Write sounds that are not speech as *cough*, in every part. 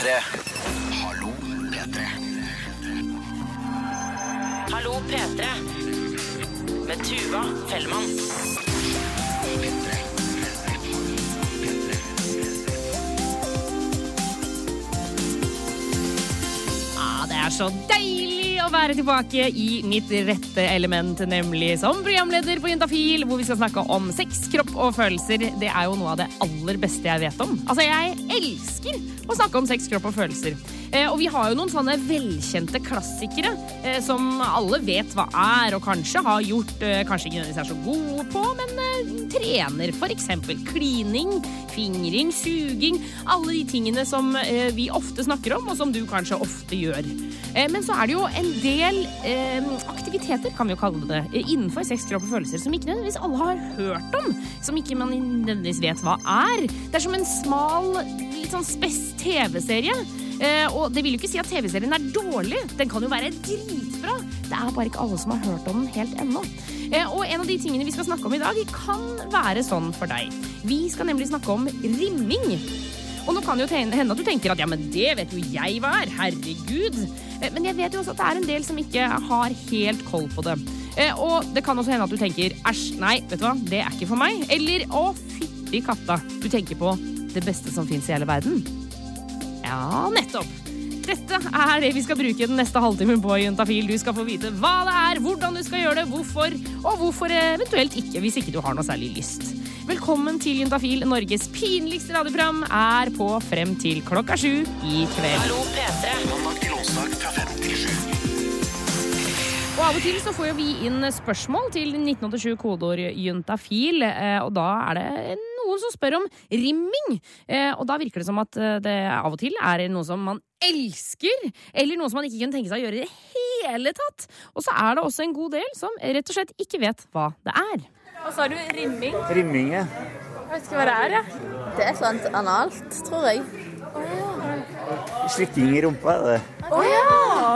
P3. Hallo, P3. Hallo P3 med Tuva Fellmann. Ah, det er så deilig å være tilbake i mitt rette element, nemlig som programleder på Juntafil, hvor vi skal snakke om sex, kropp og følelser. Det er jo noe av det aller beste jeg vet om. Altså, jeg elsker å snakke om sex, kropp og følelser. Eh, og vi har jo noen sånne velkjente klassikere eh, som alle vet hva er, og kanskje har gjort, eh, kanskje ikke nødvendigvis er så gode på, men eh, trener. For eksempel klining, fingring, suging. Alle de tingene som eh, vi ofte snakker om, og som du kanskje ofte gjør. Eh, men så er det jo en del eh, aktiviteter, kan vi jo kalle det, eh, innenfor sex, kropp og følelser som ikke nødvendigvis alle har hørt om. Som ikke man nødvendigvis vet hva er. Det er som en smal, litt sånn spess TV-serie. Eh, og det vil jo ikke si at TV-serien er dårlig. Den kan jo være dritbra. Det er bare ikke alle som har hørt om den helt ennå. Eh, og en av de tingene vi skal snakke om i dag, kan være sånn for deg. Vi skal nemlig snakke om rimming. Og nå kan det jo hende at du tenker at ja, men det vet jo jeg hva er. Herregud. Eh, Men jeg vet jo også at det er en del som ikke har helt koll på det. Eh, Og det kan også hende at du tenker æsj, nei, vet du hva, det er ikke for meg. Eller å, fytti katta. Du tenker på det beste som fins i hele verden. Ja, nettopp. Dette er det vi skal bruke den neste halvtimen på, Juntafil. Du skal få vite hva det er, hvordan du skal gjøre det, hvorfor, og hvorfor eventuelt ikke, hvis ikke du har noe særlig lyst. Velkommen til Juntafil, Norges pinligste radioprogram, er på frem til klokka sju i kveld. Hallo P3 Mandag til onsdag fra fem til sju. Og av og til så får jo vi inn spørsmål til 1987 kodeord juntafil, eh, og da er det noen som spør om rimming. Eh, Og da virker det som at eh, det av og til er noe som man elsker, eller noe som man ikke kunne tenke seg å gjøre i det hele tatt. Og så er det også en god del som rett og slett ikke vet hva det er. Hva sa du? Rimming? Rimming, ja. Jeg vet ikke hva det er, jeg. Det er et eller annet analt, tror jeg. Slikking i rumpa. er det. Å ja!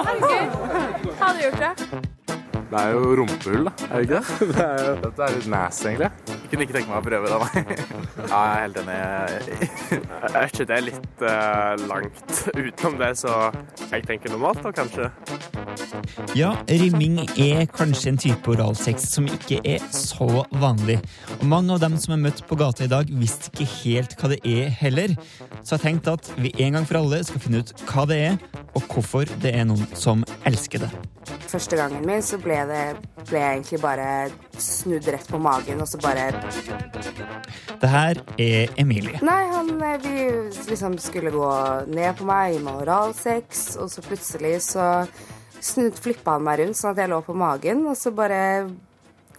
Herregud. Har du gjort det? Det er jo rumpehull, da. Er det ikke det? *laughs* Det er, jo, dette er litt nasty, egentlig. Jeg kunne ikke tenke meg å prøve det, nei. *laughs* Ja, jeg er helt enig. Jeg vet ikke, det er litt uh, langt utenom det, så jeg tenker normalt da, kanskje. Ja, rimming er kanskje en type oralsex som ikke er så vanlig. Og mange av dem som er møtt på gata i dag, visste ikke helt hva det er heller. Så jeg tenkte at vi en gang for alle skal finne ut hva det er, og hvorfor det er noen som elsker det. Første gangen min så ble, det, ble jeg egentlig bare snudd rett på magen, og så bare Det her er Emilie. Nei, han eh, Vi liksom skulle gå ned på meg med oralsex, og så plutselig så snudd, flippa han meg rundt sånn at jeg lå på magen, og så bare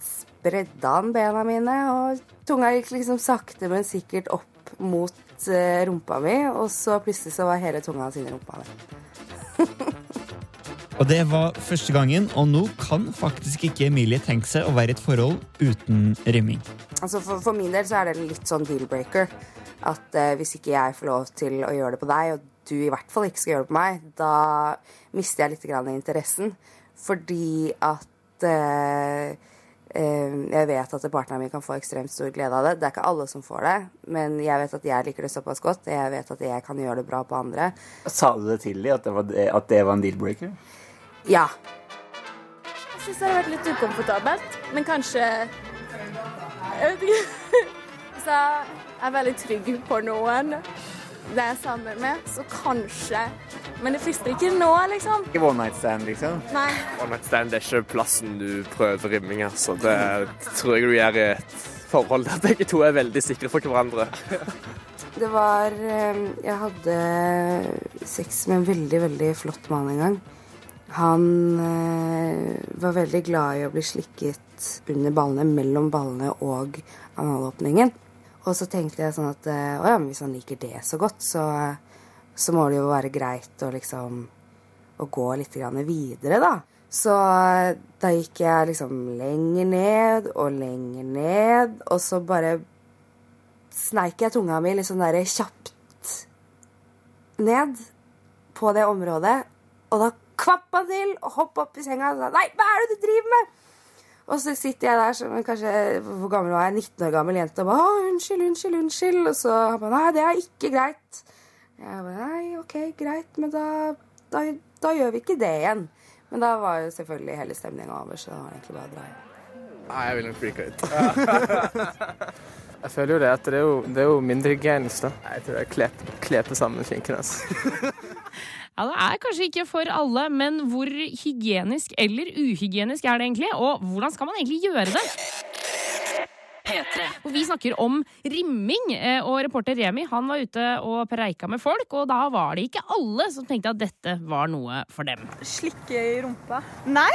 spredde han bena mine, og tunga gikk liksom sakte, men sikkert opp mot eh, rumpa mi, og så plutselig så var hele tunga hans inni rumpa mi. Og det var første gangen, og nå kan faktisk ikke Emilie tenke seg å være i et forhold uten rimming. Altså for, for min del så er det litt sånn deal-breaker. At eh, hvis ikke jeg får lov til å gjøre det på deg, og du i hvert fall ikke skal gjøre det på meg, da mister jeg litt grann interessen. Fordi at eh, eh, jeg vet at partneren min kan få ekstremt stor glede av det. Det er ikke alle som får det, men jeg vet at jeg liker det såpass godt. Jeg vet at jeg kan gjøre det bra på andre. Sa du det til dem, at, det var at det var en deal-breaker? Ja. Jeg syns det har vært litt ukomfortabelt, men kanskje Jeg vet ikke. Så jeg er veldig trygg på noen det er sammen med, så kanskje Men det frister ikke nå, liksom. Ikke one night stand, liksom? Nei. One night stand det er ikke plassen du prøver rimming, altså. Det tror jeg du gjør i et forhold der begge to er veldig sikre for hverandre. *laughs* Det var eh, Jeg hadde sex med en veldig, veldig flott mann en gang. Han eh, var veldig glad i å bli slikket under ballene, mellom ballene og analåpningen. Og så tenkte jeg sånn at eh, å ja, men hvis han liker det så godt, så, så må det jo være greit å liksom å gå litt videre, da. Så eh, da gikk jeg liksom lenger ned og lenger ned, og så bare sneik jeg tunga mi litt sånn der kjapt ned på det området. Og da kvapp han til og hoppa opp i senga og sa Nei, hva er det du driver med? Og så sitter jeg der som kanskje hvor gammel var jeg, 19 år gammel jente og bare Å, unnskyld, unnskyld, unnskyld. Og så han bare Nei, det er ikke greit. Jeg bare nei, OK, greit, men da, da, da gjør vi ikke det igjen. Men da var jo selvfølgelig hele stemninga over, så da var det egentlig bare å dra hjem. Nei, jeg vil nok freaka ut. *laughs* jeg føler jo det at det er jo, det er jo mindre hygienisk, da. Jeg tror jeg kler på sammen skinken, altså. *laughs* Ja, Det er kanskje ikke for alle, men hvor hygienisk eller uhygienisk er det egentlig? Og hvordan skal man egentlig gjøre det? Og vi snakker om rimming, eh, og reporter Remi han var ute og preika med folk, og da var det ikke alle som tenkte at dette var noe for dem. Slikke i rumpa. Nei!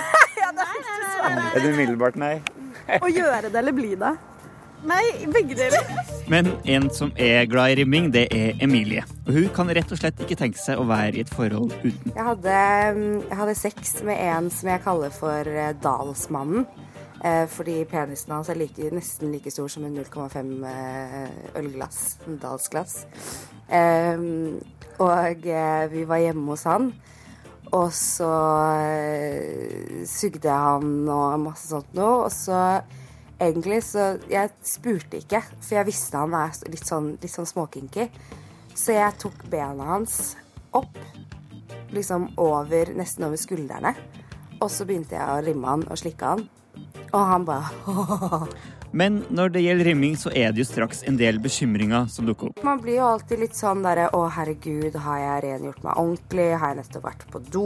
*laughs* ja, det er ikke svaret. Er det umiddelbart nei? Å gjøre det eller bli det. Nei, begge deler. Men en som er glad i rimming, det er Emilie. Og hun kan rett og slett ikke tenke seg å være i et forhold uten. Jeg hadde, jeg hadde sex med en som jeg kaller for eh, Dalsmannen. Eh, fordi penisen hans er like, nesten like stor som en 0,5 eh, ølglass. En dalsglass. Eh, og vi var hjemme hos han. Og så sugde han og masse sånt noe. Og så egentlig så Jeg spurte ikke, for jeg visste han er litt sånn, litt sånn småkinky. Så jeg tok bena hans opp, liksom over, nesten over skuldrene. Og så begynte jeg å rimme han og slikke han. Og han bare *laughs* Men når det gjelder rimming, så er det jo straks en del bekymringer som dukker opp. Man blir jo alltid litt sånn derre Å, herregud, har jeg rengjort meg ordentlig? Har jeg nettopp vært på do?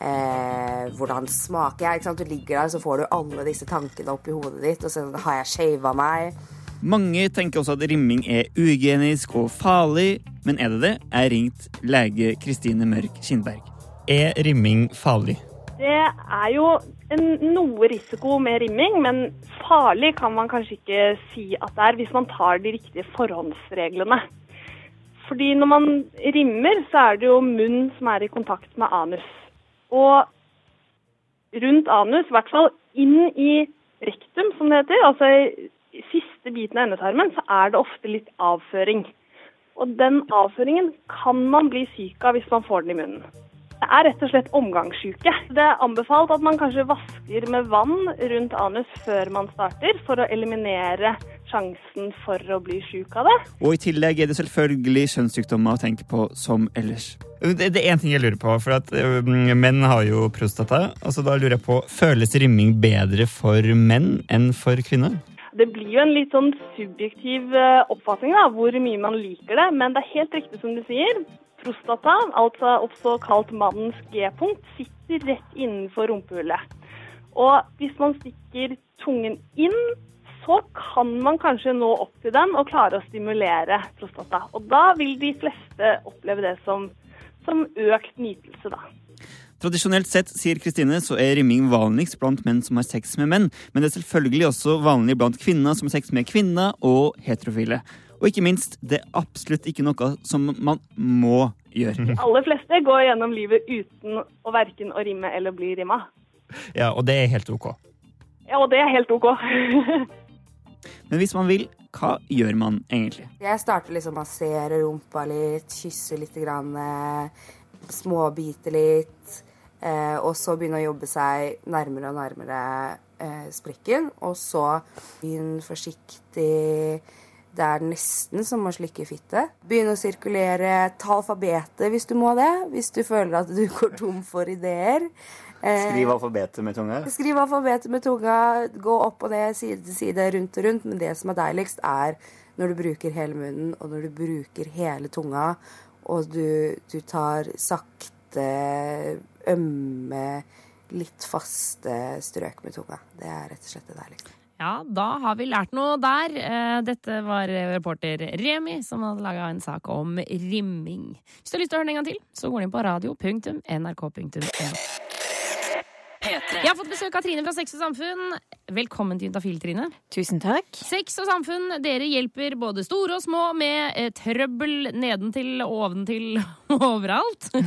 Eh, hvordan smaker jeg? Ikke sant? Du ligger der, så får du alle disse tankene opp i hodet ditt. Og så har jeg shava meg. Mange tenker også at rimming er uhygienisk og farlig, men er det det? Jeg ringt lege Kristine Mørk Kindberg. Er rimming farlig? Det er jo en, noe risiko med rimming, men farlig kan man kanskje ikke si at det er hvis man tar de riktige forhåndsreglene. Fordi når man rimmer, så er det jo munn som er i kontakt med anus. Og rundt anus, i hvert fall inn i rektum, som det heter, altså i siste biten av endetarmen, så er det ofte litt avføring. Og den avføringen kan man bli syk av hvis man får den i munnen. Det er rett og slett omgangssyke. Det er anbefalt at man kanskje vasker med vann rundt anus før man starter, for å eliminere sjansen for å bli syk av det. Og i tillegg er det selvfølgelig kjønnssykdommer å tenke på som ellers. Det, det er én ting jeg lurer på, for at menn har jo prostata. Altså da lurer jeg på, Føles rimming bedre for menn enn for kvinner? Det blir jo en litt sånn subjektiv eh, oppfatning da, hvor mye man liker det, men det er helt riktig som du sier. Prostata, altså også kalt mannens G-punkt, sitter rett innenfor rumpehullet. Og hvis man stikker tungen inn, så kan man kanskje nå opp til den og klare å stimulere prostata. Og da vil de fleste oppleve det som, som økt nytelse, da. Tradisjonelt sett, sier Kristine, så er rimming vanligst blant menn som har sex med menn, men det er selvfølgelig også vanlig blant kvinner som har sex med kvinner, og heterofile. Og ikke minst, det er absolutt ikke noe som man må gjøre. *laughs* De aller fleste går gjennom livet uten å verken å rimme eller bli rimma. Ja, og det er helt ok. Ja, og det er helt OK. *laughs* Men hvis man vil, hva gjør man egentlig? Jeg starter liksom å massere rumpa litt, kysse litt, grann, eh, småbite litt. Eh, og så begynne å jobbe seg nærmere og nærmere eh, sprekken. Og så begynn forsiktig Det er nesten som å slikke fitte. Begynn å sirkulere. Ta alfabetet hvis du må det. Hvis du føler at du *laughs* går tom for ideer. Eh, Skriv alfabetet med tunga. Skriv alfabetet med tunga, gå opp og ned, side til side, rundt og rundt. Men det som er deiligst, er når du bruker hele munnen, og når du bruker hele tunga, og du, du tar sakte, ømme, litt faste strøk med tunga. Det er rett og slett det deiligste. Ja, da har vi lært noe der. Eh, Dette var reporter Remi som hadde laga en sak om rimming. Hvis du har lyst til å høre den en gang til, så går du inn på radio.nrk.no. Jeg har fått besøk av Trine fra Sex og Samfunn. Velkommen til Juntafil, Trine. Tusen takk. Sex og Samfunn, dere hjelper både store og små med eh, trøbbel nedentil, oventil *laughs* og overalt. *laughs*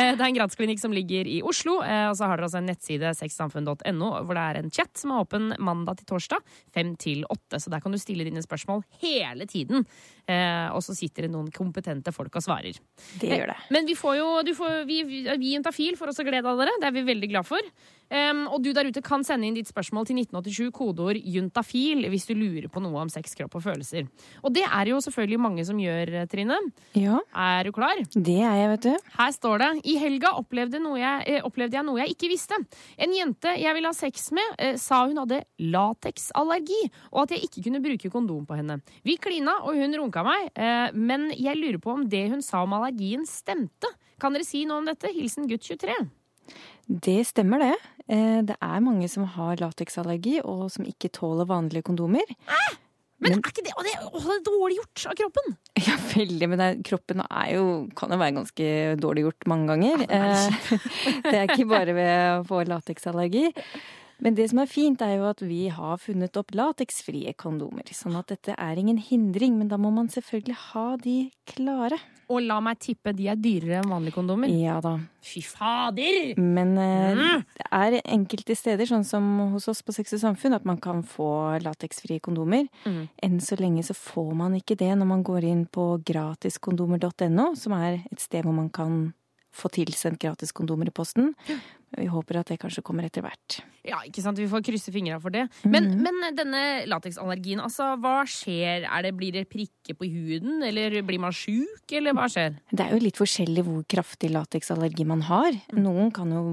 Eh, det er en gradsklinikk som ligger i Oslo, eh, og så har dere også en nettside sexsamfunn.no, hvor det er en chat som er åpen mandag til torsdag, fem til åtte. Så der kan du stille dine spørsmål hele tiden. Eh, Og så sitter det noen kompetente folk og svarer. Det gjør det. Men vi får jo, du får, vi, vi Juntafil får også glede av dere. Det er vi veldig glad glad for. Um, og du der ute kan sende inn ditt spørsmål til 1987, kodeord juntafil, hvis du lurer på noe om sex, kropp og følelser. Og det er jo selvfølgelig mange som gjør, Trine. Ja. Er du klar? Det er jeg, vet du. Her står det I helga opplevde, noe jeg, eh, opplevde jeg noe jeg ikke visste. En jente jeg ville ha sex med, eh, sa hun hadde lateksallergi, og at jeg ikke kunne bruke kondom på henne. Vi klina, og hun runka meg, eh, men jeg lurer på om det hun sa om allergien, stemte. Kan dere si noe om dette? Hilsen gutt 23. Det stemmer, det. Eh, Det er mange som har lateksallergi, og som ikke tåler vanlige kondomer. Men, er ikke det, og det, å, det er dårlig gjort av kroppen? *laughs* Ja, veldig. Men det, er- kroppen er jo, kan jo være ganske dårlig gjort mange ganger. Eh, *laughs* Det er ikke bare ved å få lateksallergi. Men det som er fint, er jo at vi har funnet opp lateksfrie kondomer. Sånn at dette er ingen hindring, men da må man selvfølgelig ha de klare. Og la meg tippe, de er dyrere enn vanlige kondomer. Ja da. Fy fader! Men eh, Mm. det er enkelte steder, sånn som hos oss på Sex og Samfunn, at man kan få lateksfrie kondomer. Mm. Enn så lenge så får man ikke det når man går inn på gratiskondomer.no, som er et sted hvor man kan få tilsendt gratiskondomer i posten. Vi håper at det kanskje kommer etter hvert. Ja, ikke sant? Vi får krysse fingra for det. Men, mm. men denne lateksallergien, altså, hva skjer? Er det, blir det prikker på huden, eller blir man sjuk, eller hva skjer? Det er jo litt forskjellig hvor kraftig lateksallergi man har. Mm. Noen kan jo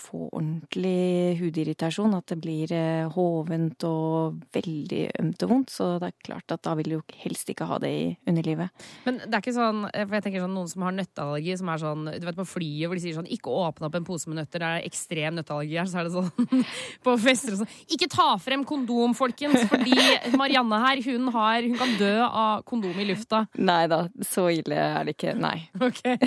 få ordentlig hudirritasjon, at det blir eh, hovent og veldig ømt og vondt. Så det er klart at da vil du helst ikke ha det i underlivet. Men det er ikke sånn, for jeg tenker sånn, noen som har nøtteallergi, som er sånn, du vet på flyet hvor de sier sånn, ikke åpne opp en pose med nøtter, det er ekstrem nøtteallergi her, så er det sånn, *laughs* på fester og sånn, ikke ta frem kondom, folkens, fordi Marianne her, hun har, hun kan dø av kondom i lufta. Nei da, så ille er det ikke. Nei. Okay.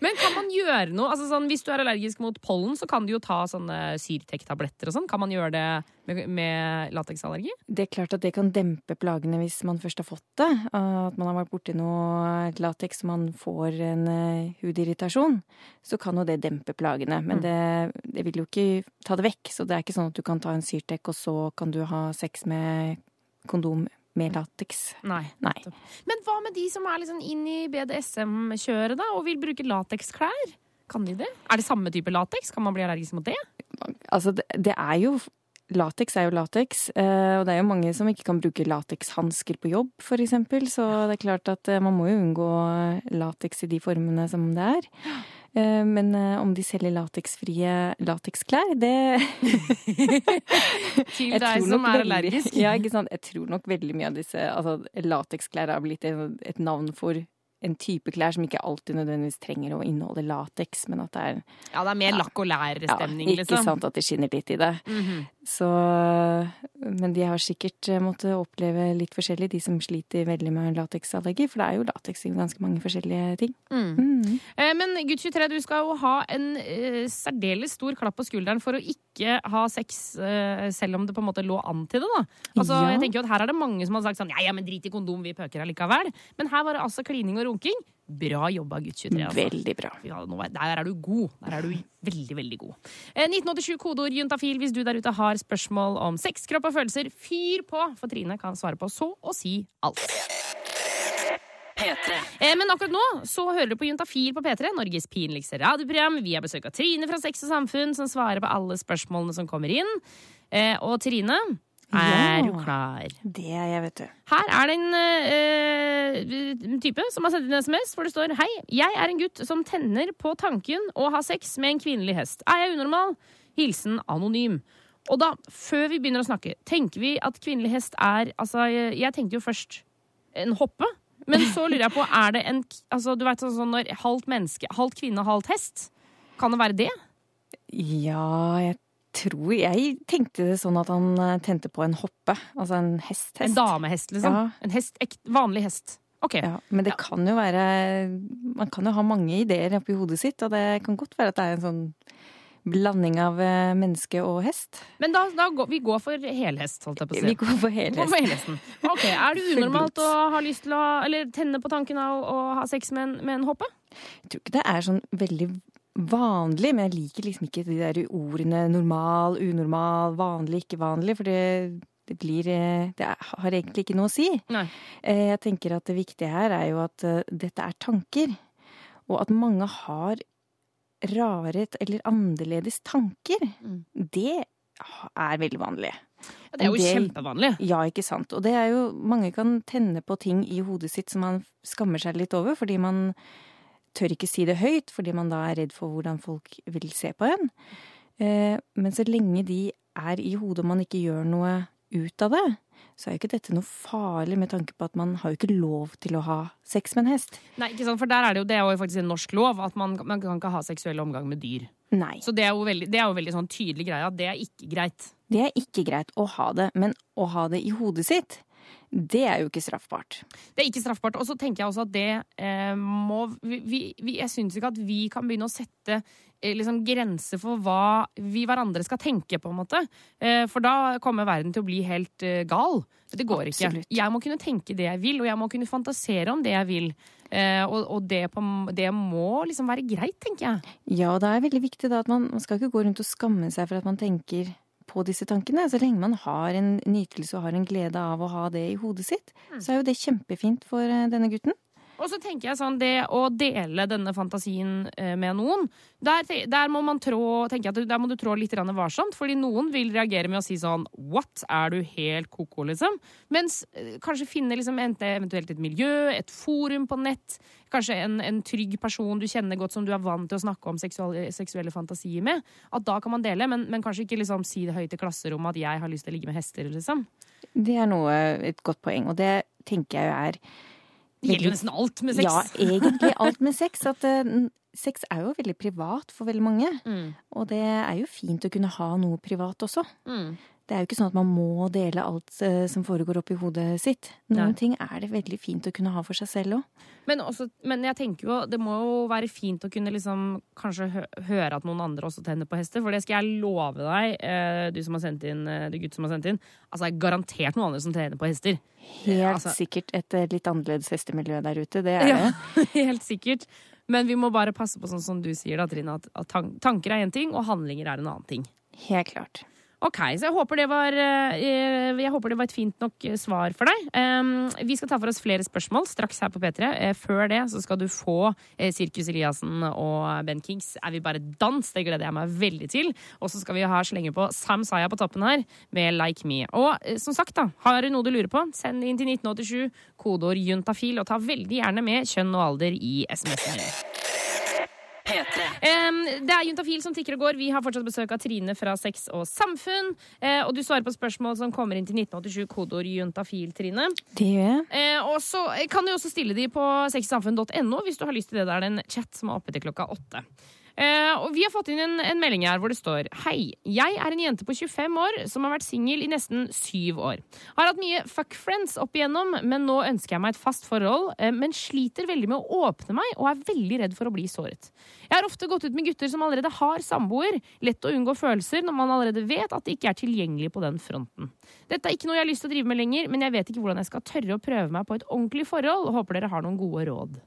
Men kan man gjøre noe? Altså sånn, hvis du er allergisk mot pollen, så kan du jo ta sånne Syrtec-tabletter og sånn. Kan man gjøre det med, med lateksallergi? Det er klart at det kan dempe plagene hvis man først har fått det. At man har vært borti noe lateks og man får en eh, hudirritasjon. Så kan jo det dempe plagene. Men Mm. det, det vil jo ikke ta det vekk. Så det er ikke sånn at du kan ta en Syrtec, og så kan du ha sex med kondom med lateks. Nei. Nei. Men hva med de som er liksom inn i BDSM-kjøret da, og vil bruke lateksklær? Kan de det? Er det samme type lateks? Kan man bli allergisk mot det? Altså, det, det er jo Lateks er jo lateks, eh, og det er jo mange som ikke kan bruke latekshansker på jobb, eksempel. Så det er klart at eh, man må jo unngå lateks i de formene som det er. Eh, Men eh, om de selger lateksfrie lateksklær, det *laughs* Til deg som er allergisk. Ja, ikke sant. Jeg tror nok veldig mye av disse Altså, lateksklær har blitt et, et navn for en type klær som ikke alltid nødvendigvis trenger å inneholde lateks, men at det er Ja, det er mer lakk og lær-stemning, ja, ikke liksom. sant at det skinner litt i det. Mhm. Så Men de har sikkert eh, måttet oppleve litt forskjellig, de som sliter veldig med lateksallergi, for det er jo lateks i ganske mange forskjellige ting. Mm. Mm. Eh, Men gutt 23, du skal jo ha en uh, særdeles stor klapp på skulderen for å ikke ha sex, eh, selv om det på en måte lå an til det, da. Altså, Ja. jeg tenker jo at Her er det mange som har sagt sånn ja, ja, men drit i kondom, vi pøker allikevel. Men her var det altså klining og runking. Bra jobba, gutt 23. Altså. Veldig bra. Ja, er- der er du god. Der er du veldig, veldig god. Eh, 1987 kodeord juntafil hvis du der ute har spørsmål om sex, kropp og følelser. Fyr på, for Trine kan svare på så å si alt. Eh, Men akkurat nå så hører du på Juntafil på P3, Norges pinligste radioprogram. Vi har besøk av Trine fra Sex og Samfunn, som svarer på alle spørsmålene som kommer inn. Eh, Og Trine, er du klar? Det er jeg, vet du. Her er det en eh, type som har sendt inn SMS hvor det står Hei, jeg er en gutt som tenner på tanken å ha sex med en kvinnelig hest. Er jeg unormal? Hilsen anonym. Og da, før vi begynner å snakke, tenker vi at kvinnelig hest er Altså, jeg, jeg tenkte jo først en hoppe. Men så lurer jeg på, er det en altså, Du vet sånn når halvt menneske, halvt kvinne, halvt hest? Kan det være det? Ja, jeg tror Jeg tenkte det sånn at han eh, tente på en hoppe. Altså en hest. En damehest, liksom? Ja. En hest, vanlig hest. Okay. Ja, men det kan jo være Man kan jo ha mange ideer oppi hodet sitt, og det kan godt være at det er en sånn blanding av eh, menneske og hest. Men da, da går, vi går for helhest, holdt jeg på å si. Vi går for helhest. Ok, Er det *laughs* unormalt å ha lyst til å ha, eller tenne på tanken av å ha sex med en, med en hoppe? Jeg tror ikke det er sånn veldig vanlig, men jeg liker liksom ikke de der ordene normal, unormal, vanlig, ikke vanlig, for det, det blir eh, Det har egentlig ikke noe å si. Nei. Eh, Jeg tenker at det viktige her er jo at dette er tanker, og at mange har rare eller annerledes tanker, Mm. det er veldig vanlig. Ja, det er jo det, kjempevanlig. Ja, ikke sant. Og det er jo Mange kan tenne på ting i hodet sitt som man skammer seg litt over, fordi man tør ikke si det høyt, fordi man da er redd for hvordan folk vil se på en. Eh, Men så lenge de er i hodet og man ikke gjør noe ut av det, så er jo ikke dette noe farlig med tanke på at man har jo ikke lov til å ha sex med en hest. Nei, ikke sant? For der er det jo, det er jo faktisk en norsk lov at man, man kan ikke ha seksuell omgang med dyr. Nei. Så det er jo veldig, det er jo veldig sånn tydelig greie at det er ikke greit. Det er ikke greit å ha det, men å ha det i hodet sitt, det er jo ikke straffbart. Det er ikke straffbart. Og så tenker jeg også at det eh, må vi, vi, Jeg syns ikke at vi kan begynne å sette eh, liksom grenser for hva vi hverandre skal tenke, på en måte. Eh, for da kommer verden til å bli helt eh, gal. Det går Absolutt. ikke. Jeg må kunne tenke det jeg vil, og jeg må kunne fantasere om det jeg vil. Eh, og og det, på, det må liksom være greit, tenker jeg. Ja, og det er veldig viktig da at man, man skal ikke gå rundt og skamme seg for at man tenker på disse tankene. Så lenge man har en nytelse og har en glede av å ha det i hodet sitt, så er jo det kjempefint for eh, denne gutten. Og så tenker jeg sånn, det å dele denne fantasien eh, med noen, der, der må man trå, tenker jeg der må du trå litt varsomt, fordi noen vil reagere med å si sånn, what, er du helt koko, liksom? Mens eh, kanskje finne liksom eventuelt et miljø, et forum på nett, kanskje en, en trygg person du kjenner godt som du er vant til å snakke om seksuelle, seksuelle fantasier med, at da kan man dele, men, men kanskje ikke liksom si det høyt i klasserommet at jeg har lyst til å ligge med hester, liksom. Det er noe, et godt poeng, og det tenker jeg jo er Det gjelder jo nesten alt med sex. Ja, egentlig *laughs* alt med sex. At eh, sex er jo veldig privat for veldig mange. Mm. Og det er jo fint å kunne ha noe privat også. Mm. Det er jo ikke sånn at man må dele alt eh, som foregår oppi hodet sitt. Noen Nei. ting er det veldig fint å kunne ha for seg selv òg. Men, men jeg tenker jo, det må jo være fint å kunne liksom kanskje høre at noen andre også tenner på hester. For det skal jeg love deg, eh, du som har sendt inn, eh, du gutt som har sendt inn. Altså, det er garantert noen andre som tenner på hester. Helt Altså- sikkert et litt annerledes hestemiljø der ute. Det er Ja, det. *laughs* helt sikkert. Men vi må bare passe på sånn som du sier, da, Trine, at tanker er én ting, og handlinger er en annen ting. Helt klart. Ok, så jeg håper var, eh, jeg håper det var et fint nok eh, svar for deg. Um, vi skal ta for oss flere spørsmål straks her på P3. Eh, før det så skal du få Sirkus Eliassen og Ben Kings Er vi bare dans? Det gleder jeg meg veldig til. Og så skal vi ha slenge på Sam Saya på toppen her med Like Me. Og som sagt, da, har du noe du lurer på, send inn til 1987, kodeord juntafil, og ta veldig gjerne med kjønn og alder i SMS-en din. Em, det er Juntafil som tikker og går. Vi har fortsatt besøk av Trine fra Sex og Samfunn. Eh, og du svarer på spørsmål som kommer inn til 1987, kodeord juntafil, Trine. Det gjør jeg. Eh, og så kan du også stille de på sexsamfunn.no hvis du har lyst til det. Det er en chat som er oppe til klokka åtte. Eh, og vi har fått inn en, en melding her hvor det står Hei, jeg er en jente på 25 år som har vært singel i nesten syv år. Har hatt mye fuckfriends opp igjennom, men nå ønsker jeg meg et fast forhold. Uh, men sliter veldig med å åpne meg og er veldig redd for å bli såret. Jeg har ofte gått ut med gutter som allerede har samboer. Lett å unngå følelser når man allerede vet at det ikke er tilgjengelig på den fronten. Dette er ikke noe jeg har lyst til å drive med lenger, men jeg vet ikke hvordan jeg skal tørre å prøve meg på et ordentlig forhold, og håper dere har noen gode råd.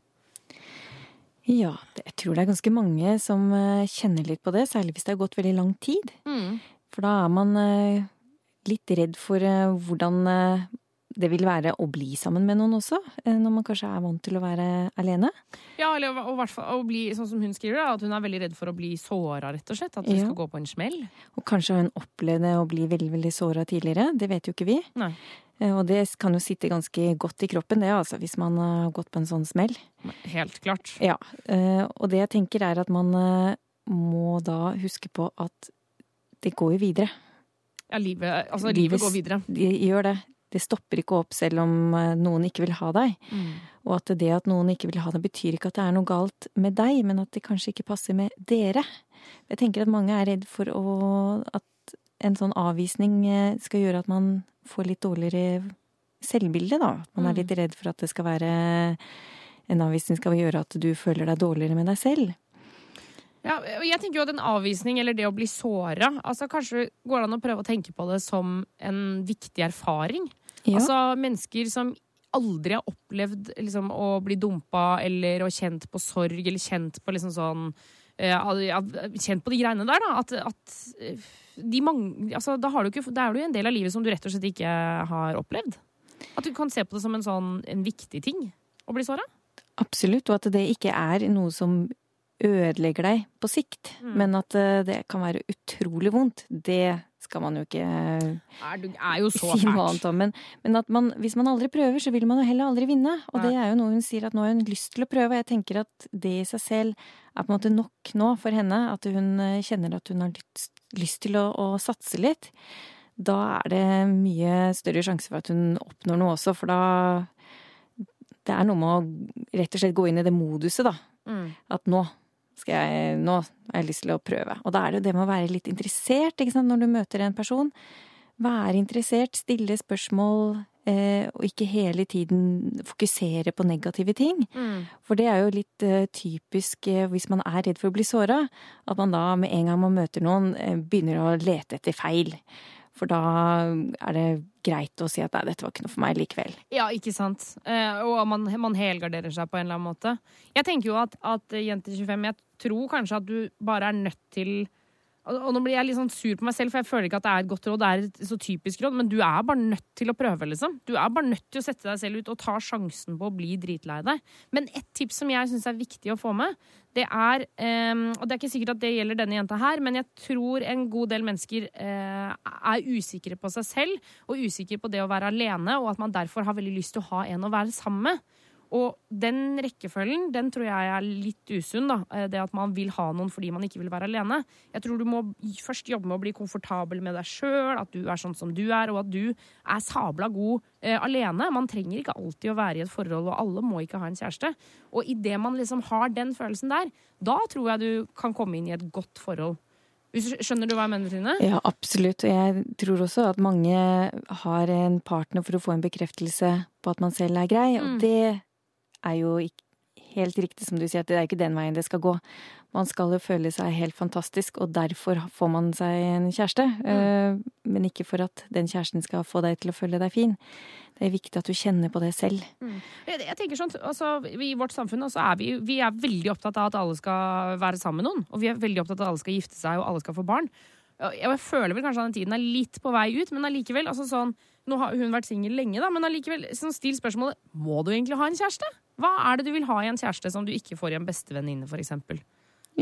Ja, jeg tror det er ganske mange som eh, kjenner litt på det, særlig hvis det har gått veldig lang tid. For da er man eh, litt redd for eh, hvordan det vil være å bli sammen med noen også, når man kanskje er vant til å være alene. Ja, eller og, å bli, sånn som hun skriver, at hun er veldig redd for å bli såra, rett og slett. At det Ja. skal gå på en smell. Og kanskje hun opplevde å bli veldig, veldig såra tidligere. Det vet jo ikke vi. Nei. Eh, Og det kan jo sitte ganske godt i kroppen, det, altså, hvis man har gått på en sånn smell. Helt klart. Ja. eh, Og det jeg tenker er at man eh, må da huske på at det går jo videre. Ja, livet, altså, livet går videre. Det gjør det. Det stopper ikke opp selv om noen ikke vil ha deg. Mm. Og at det at noen ikke vil ha deg, betyr ikke at det er noe galt med deg, men at det kanskje ikke passer med dere. Jeg tenker at mange er redd for å, at en sånn avvisning skal gjøre at man får litt dårligere selvbilde, da. At man er Mm. litt redd for at det skal være en avvisning skal gjøre at du føler deg dårligere med deg selv. Ja, og jeg tenker jo at en avvisning eller det å bli såra altså Kanskje går det an å prøve å tenke på det som en viktig erfaring. Ja. Altså mennesker som aldri har opplevd liksom, å bli dumpa eller å kjent på sorg eller kjent på liksom sånn eh, Kjent på de greiene der, da. At, at eh, de mange altså, da, har du ikke, da er du en del av livet som du rett og slett ikke har opplevd. At du kan se på det som en sånn en viktig ting å bli såra. Absolutt, og at det ikke er noe som ødelegger deg på sikt. Mm. Men at eh, det kan være utrolig vondt, det skal man jo ikke Er, du, er jo så *laughs* si noe annet om. Men, men at man, hvis man aldri prøver, så vil man jo heller aldri vinne. Og Nei. det er jo noe hun sier at nå har hun lyst til å prøve. Og jeg tenker at det i seg selv er på en måte nok nå for henne. At hun eh, kjenner at hun har lyst, lyst til å, å satse litt. Da er det mye større sjanse for at hun oppnår noe også, for da Det er noe med å rett og slett gå inn i det moduset, da. Mm. At nå skal jeg, nå har jeg lyst til å prøve. Og da er det jo det med å være litt interessert, ikke sant, når du møter en person. Være interessert, stille spørsmål, og ikke hele tiden fokusere på negative ting. Mm. For det er jo litt eh, typisk eh, hvis man er redd for å bli såra, at man da med en gang man møter noen, eh, begynner å lete etter feil. For da er det greit å si at nei, dette var ikke noe for meg likevel. Ja, ikke sant. Eh, og man, man helgarderer seg på en eller annen måte. Jeg tenker jo at, at Jente 25 Jeg tror kanskje at du bare er nødt til og nå blir jeg litt sånn sur på meg selv, for jeg føler ikke at det er et godt råd. Det er et så typisk råd, men du er bare nødt til å prøve, liksom. Du er bare nødt til å sette deg selv ut og ta sjansen på å bli dritlei deg. Men et tips som jeg syns er viktig å få med, det er ehm, Og det er ikke sikkert at det gjelder denne jenta her, men jeg tror en god del mennesker eh, er usikre på seg selv og usikre på det å være alene, og at man derfor har veldig lyst til å ha en å være sammen med. Og den rekkefølgen den tror jeg er litt usunn. da. Eh, Det at man vil ha noen fordi man ikke vil være alene. Jeg tror du må først jobbe med å bli komfortabel med deg sjøl, at du er sånn som du er, og at du er sabla god eh, alene. Man trenger ikke alltid å være i et forhold, og alle må ikke ha en kjæreste. Og idet man liksom har den følelsen der, da tror jeg du kan komme inn i et godt forhold. Skjønner du hva jeg mener, Trine? Ja, absolutt. Og jeg tror også at mange har en partner for å få en bekreftelse på at man selv er grei, og Mm. det er jo helt riktig som du sier, at det er ikke den veien det skal gå. Man skal jo føle seg helt fantastisk, og derfor får man seg en kjæreste. Mm. Men ikke for at den kjæresten skal få deg til å føle deg fin. Det er viktig at du kjenner på det selv. Jeg, jeg tenker sånn, altså, I vårt samfunn så er vi, vi er veldig opptatt av at alle skal være sammen med noen. Og vi er veldig opptatt av at alle skal gifte seg og alle skal få barn. Jeg føler vel kanskje at den tiden er litt på vei ut, men allikevel altså sånn, Nå har hun vært singel lenge, da, men allikevel sånn, still spørsmålet Må du egentlig ha en kjæreste. Hva er det du vil ha i en kjæreste som du ikke får i en bestevenninne, f.eks.?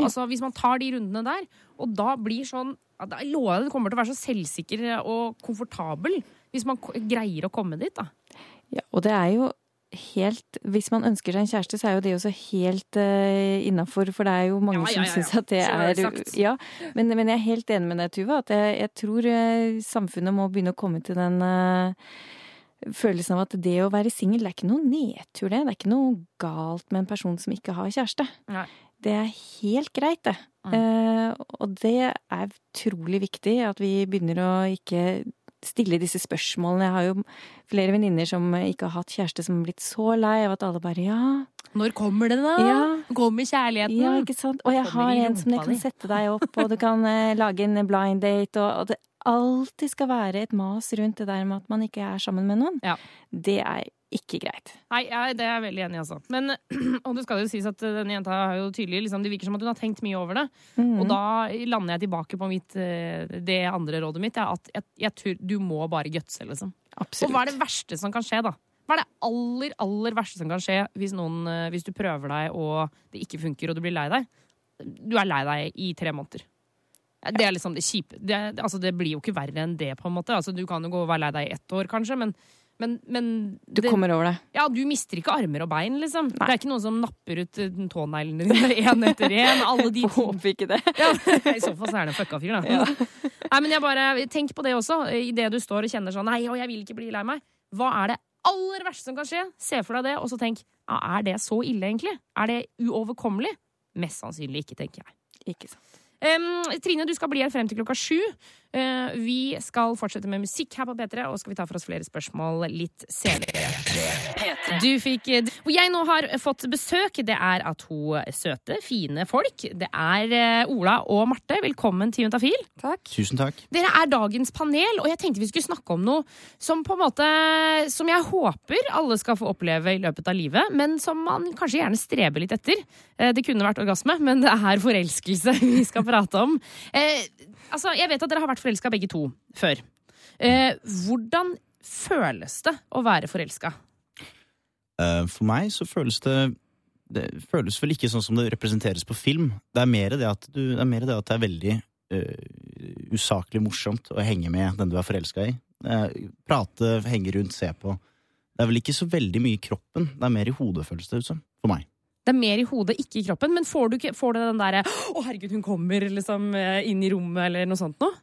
Altså, hvis man tar de rundene der, og da blir sånn ja, lover jeg deg, Du kommer til å være så selvsikker og komfortabel hvis man greier å komme dit. da. Ja, og det er jo helt Hvis man ønsker seg en kjæreste, så er jo det også helt uh, innafor, for det er jo mange Ja, ja, ja, som ja. syns at det er. Ja, men, men jeg er helt enig med deg, Tuva, at jeg, jeg tror uh, samfunnet må begynne å komme til den eh, følelsen av at det å være singel, det er ikke noe nedtur, det. Det er ikke noe galt med en person som ikke har kjæreste. Nei. Det er helt greit, det. Mm. Eh, og det er utrolig viktig at vi begynner å ikke stille disse spørsmålene. Jeg har jo flere venninner som ikke har hatt kjæreste, som har blitt så lei av at alle bare ja. Når kommer det, da? Ja. Kommer kjærligheten? Ja, ikke sant? Og jeg har en som jeg kan sette deg opp, og du kan eh, lage en blind date, og, og det alltid skal være et mas rundt det der med at man ikke er sammen med noen. Ja. Det er ikke greit. Nei, jeg, det er jeg veldig enig i, altså. Men, *clears throat* og det skal jo sies at denne jenta har jo tydelig liksom, Det virker som at hun har tenkt mye over det. Mm. Og da lander jeg tilbake på mitt, eh, det andre rådet mitt. Er at jeg, jeg tror du må bare gutse, liksom. Absolutt. Og hva er det verste som kan skje, da? Hva er det aller, aller verste som kan skje hvis, noen, eh, hvis du prøver deg og det ikke funker og du blir lei deg? Du er lei deg i tre måneder. Det er liksom det kjipe. Det, altså, det blir jo ikke verre enn det, på en måte. Altså, du kan jo gå og være lei deg i ett år, kanskje, men, men, men Du kommer over det. Ja, du mister ikke armer og bein, liksom. Det er ikke noen som napper ut eh, tåneglene dine *laughs* én etter én. Alle de *laughs* Håper ikke det. ja, I så fall så er det en fucka fyr, da. *laughs* Nei, men jeg bare, Tenk på det også, idet du står og kjenner sånn Nei, og jeg vil ikke bli lei meg. Hva er det aller verste som kan skje? Se for deg det, og så tenk ja, Er det så ille, egentlig? Er det uoverkommelig? Mest sannsynlig ikke, tenker jeg. Ikke sant. Em, Trine, du skal bli her frem til klokka sju. Eh, vi skal fortsette med musikk her på P3, og skal vi ta for oss flere spørsmål litt senere. Du fikk eh, Hvor jeg nå har fått besøk, det er av to søte, fine folk. Det er eh, Ola og Marte. Velkommen til Juntafil. Tusen takk. Dere er dagens panel, og jeg tenkte vi skulle snakke om noe som på en måte Som jeg håper alle skal få oppleve i løpet av livet, men som man kanskje gjerne streber litt etter. Det kunne vært orgasme, men det er forelskelse *laughs* vi skal prate om. Altså, Jeg vet at dere har vært forelska begge to før. Eh, hvordan føles det å være forelska? Eh, For meg så føles det det føles vel ikke sånn som det representeres på film. Det er mer det at, du, det, er det, at det er veldig uh, usaklig morsomt å henge med den du er forelska i. Uh, prate, henge rundt, se på. Det er vel ikke så veldig mye i kroppen. Det er mer i hodet, føles det ut som. For meg. Det er mer i hodet, ikke i kroppen. Men får du, ikke, får du den derre 'Å, herregud, hun kommer', liksom, eh, inn i rommet, eller noe sånt noe?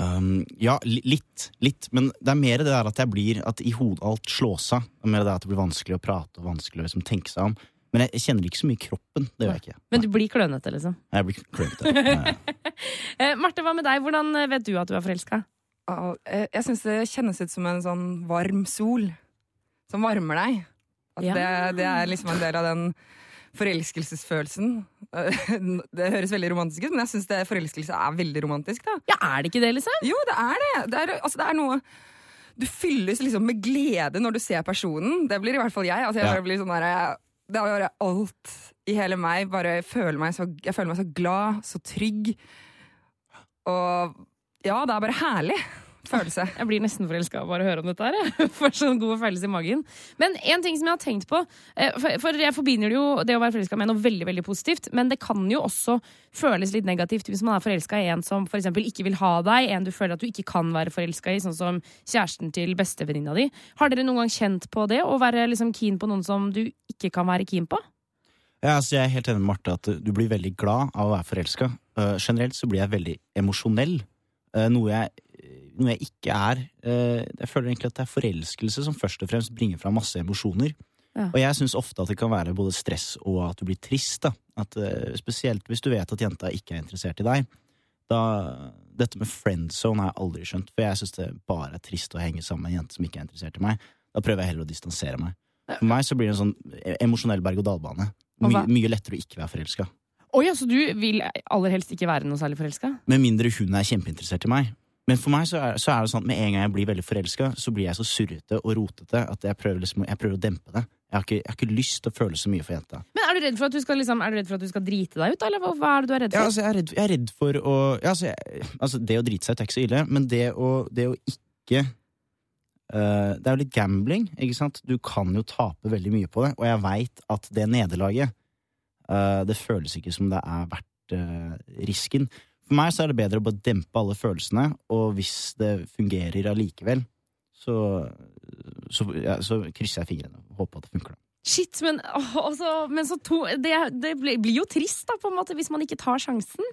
Um, ja, litt. Litt. Men det er mer det der at jeg blir At i hodet alt slås av. Det er mer det at det blir vanskelig å prate og vanskelig å liksom tenke seg om. Men jeg, kjenner ikke så mye i kroppen. Det gjør jeg ikke. Men du blir klønete, liksom. Jeg blir klønete. Ja. *laughs* Eh, Marte, hva med deg? Hvordan eh, vet du at du er forelska? Jeg syns det kjennes ut som en sånn varm sol som varmer deg. At Ja. det, det er liksom en del av den forelskelsesfølelsen. *laughs* Det høres veldig romantisk ut, men jeg syns forelskelse er veldig romantisk. da. Ja, Er det ikke det, liksom? Jo, det er det. Det er, altså, det er noe Du fylles liksom med glede når du ser personen. Det blir i hvert fall jeg. Altså, jeg Ja. bare blir sånn der, det er bare alt i hele meg. Bare føler meg så, jeg føler meg så glad, så trygg. Og ja, det er bare herlig følelse. Jeg blir nesten forelska av bare å høre om dette her. *laughs* Får sånn god følelse i magen. Men en ting som jeg har tenkt på eh, For, jeg forbinder jo det å være forelska med noe veldig veldig positivt, men det kan jo også føles litt negativt hvis man er forelska i en som for eksempel ikke vil ha deg, en du føler at du ikke kan være forelska i, sånn som kjæresten til bestevenninna di. Har dere noen gang kjent på det, å være liksom keen på noen som du ikke kan være keen på? Ja, altså jeg er helt enig med Marte at du blir veldig glad av å være forelska. generelt så blir jeg veldig emosjonell. uh, noe, jeg, noe jeg ikke er. Eh, jeg føler egentlig at det er forelskelse som først og fremst bringer fram masse emosjoner. Ja. Og jeg syns ofte at det kan være både stress og at du blir trist. da. At, eh, spesielt hvis du vet at jenta ikke er interessert i deg. Da, dette med friendzone har jeg aldri skjønt, for jeg syns det bare er trist å henge sammen med en jente som ikke er interessert i meg. Da prøver jeg heller å distansere meg. For meg så blir det en sånn emosjonell berg-og-dal-bane. My, mye lettere å ikke være forelska. Oi, altså du vil aller helst ikke være noe særlig forelska? Med mindre hun er kjempeinteressert i meg. Men for meg så er, så er det sånn at med en gang jeg blir veldig forelska, så blir jeg så surrete og rotete at jeg prøver, liksom, jeg prøver å dempe det. Jeg har, ikke, jeg har ikke lyst til å føle så mye for jenta. Men er du redd for at du skal, liksom, du at du skal drite deg ut, eller hva, er det du er redd Ja, for? altså, jeg, er redd, jeg er redd for å ja, altså, altså, Det å drite seg ut er ikke så ille, men det å, det å ikke uh, Det er jo litt gambling, ikke sant? Du kan jo tape veldig mye på det, og jeg veit at det nederlaget uh, Det føles ikke som det er verdt uh, risken. For meg så er det bedre å bare dempe alle følelsene, og hvis det fungerer allikevel, så, så, ja, så krysser jeg fingrene og håper at det funker. da. Shit, men, åh, altså, men så to, det, det blir jo trist, da, på en måte, hvis man ikke tar sjansen.